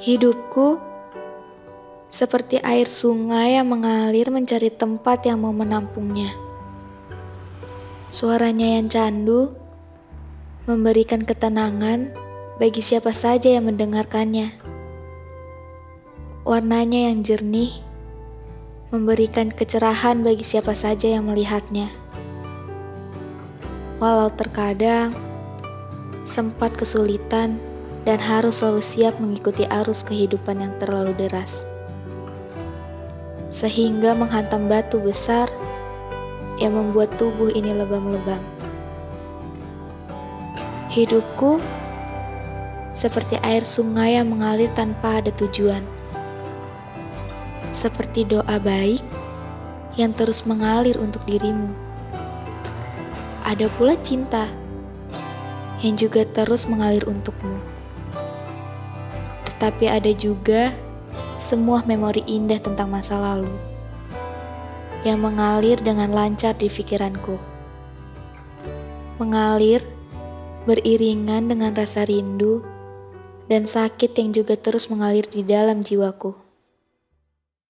Hidupku seperti air sungai yang mengalir mencari tempat yang mau menampungnya. Suaranya yang candu memberikan ketenangan bagi siapa saja yang mendengarkannya. Warnanya yang jernih memberikan kecerahan bagi siapa saja yang melihatnya. Walau terkadang sempat kesulitan dan harus selalu siap mengikuti arus kehidupan yang terlalu deras, sehingga menghantam batu besar yang membuat tubuh ini lebam-lebam. Hidupku seperti air sungai yang mengalir tanpa ada tujuan, seperti doa baik yang terus mengalir untuk dirimu. Ada pula cinta yang juga terus mengalir untukmu. Tetapi ada juga semua memori indah tentang masa lalu yang mengalir dengan lancar di pikiranku. Mengalir beriringan dengan rasa rindu dan sakit yang juga terus mengalir di dalam jiwaku.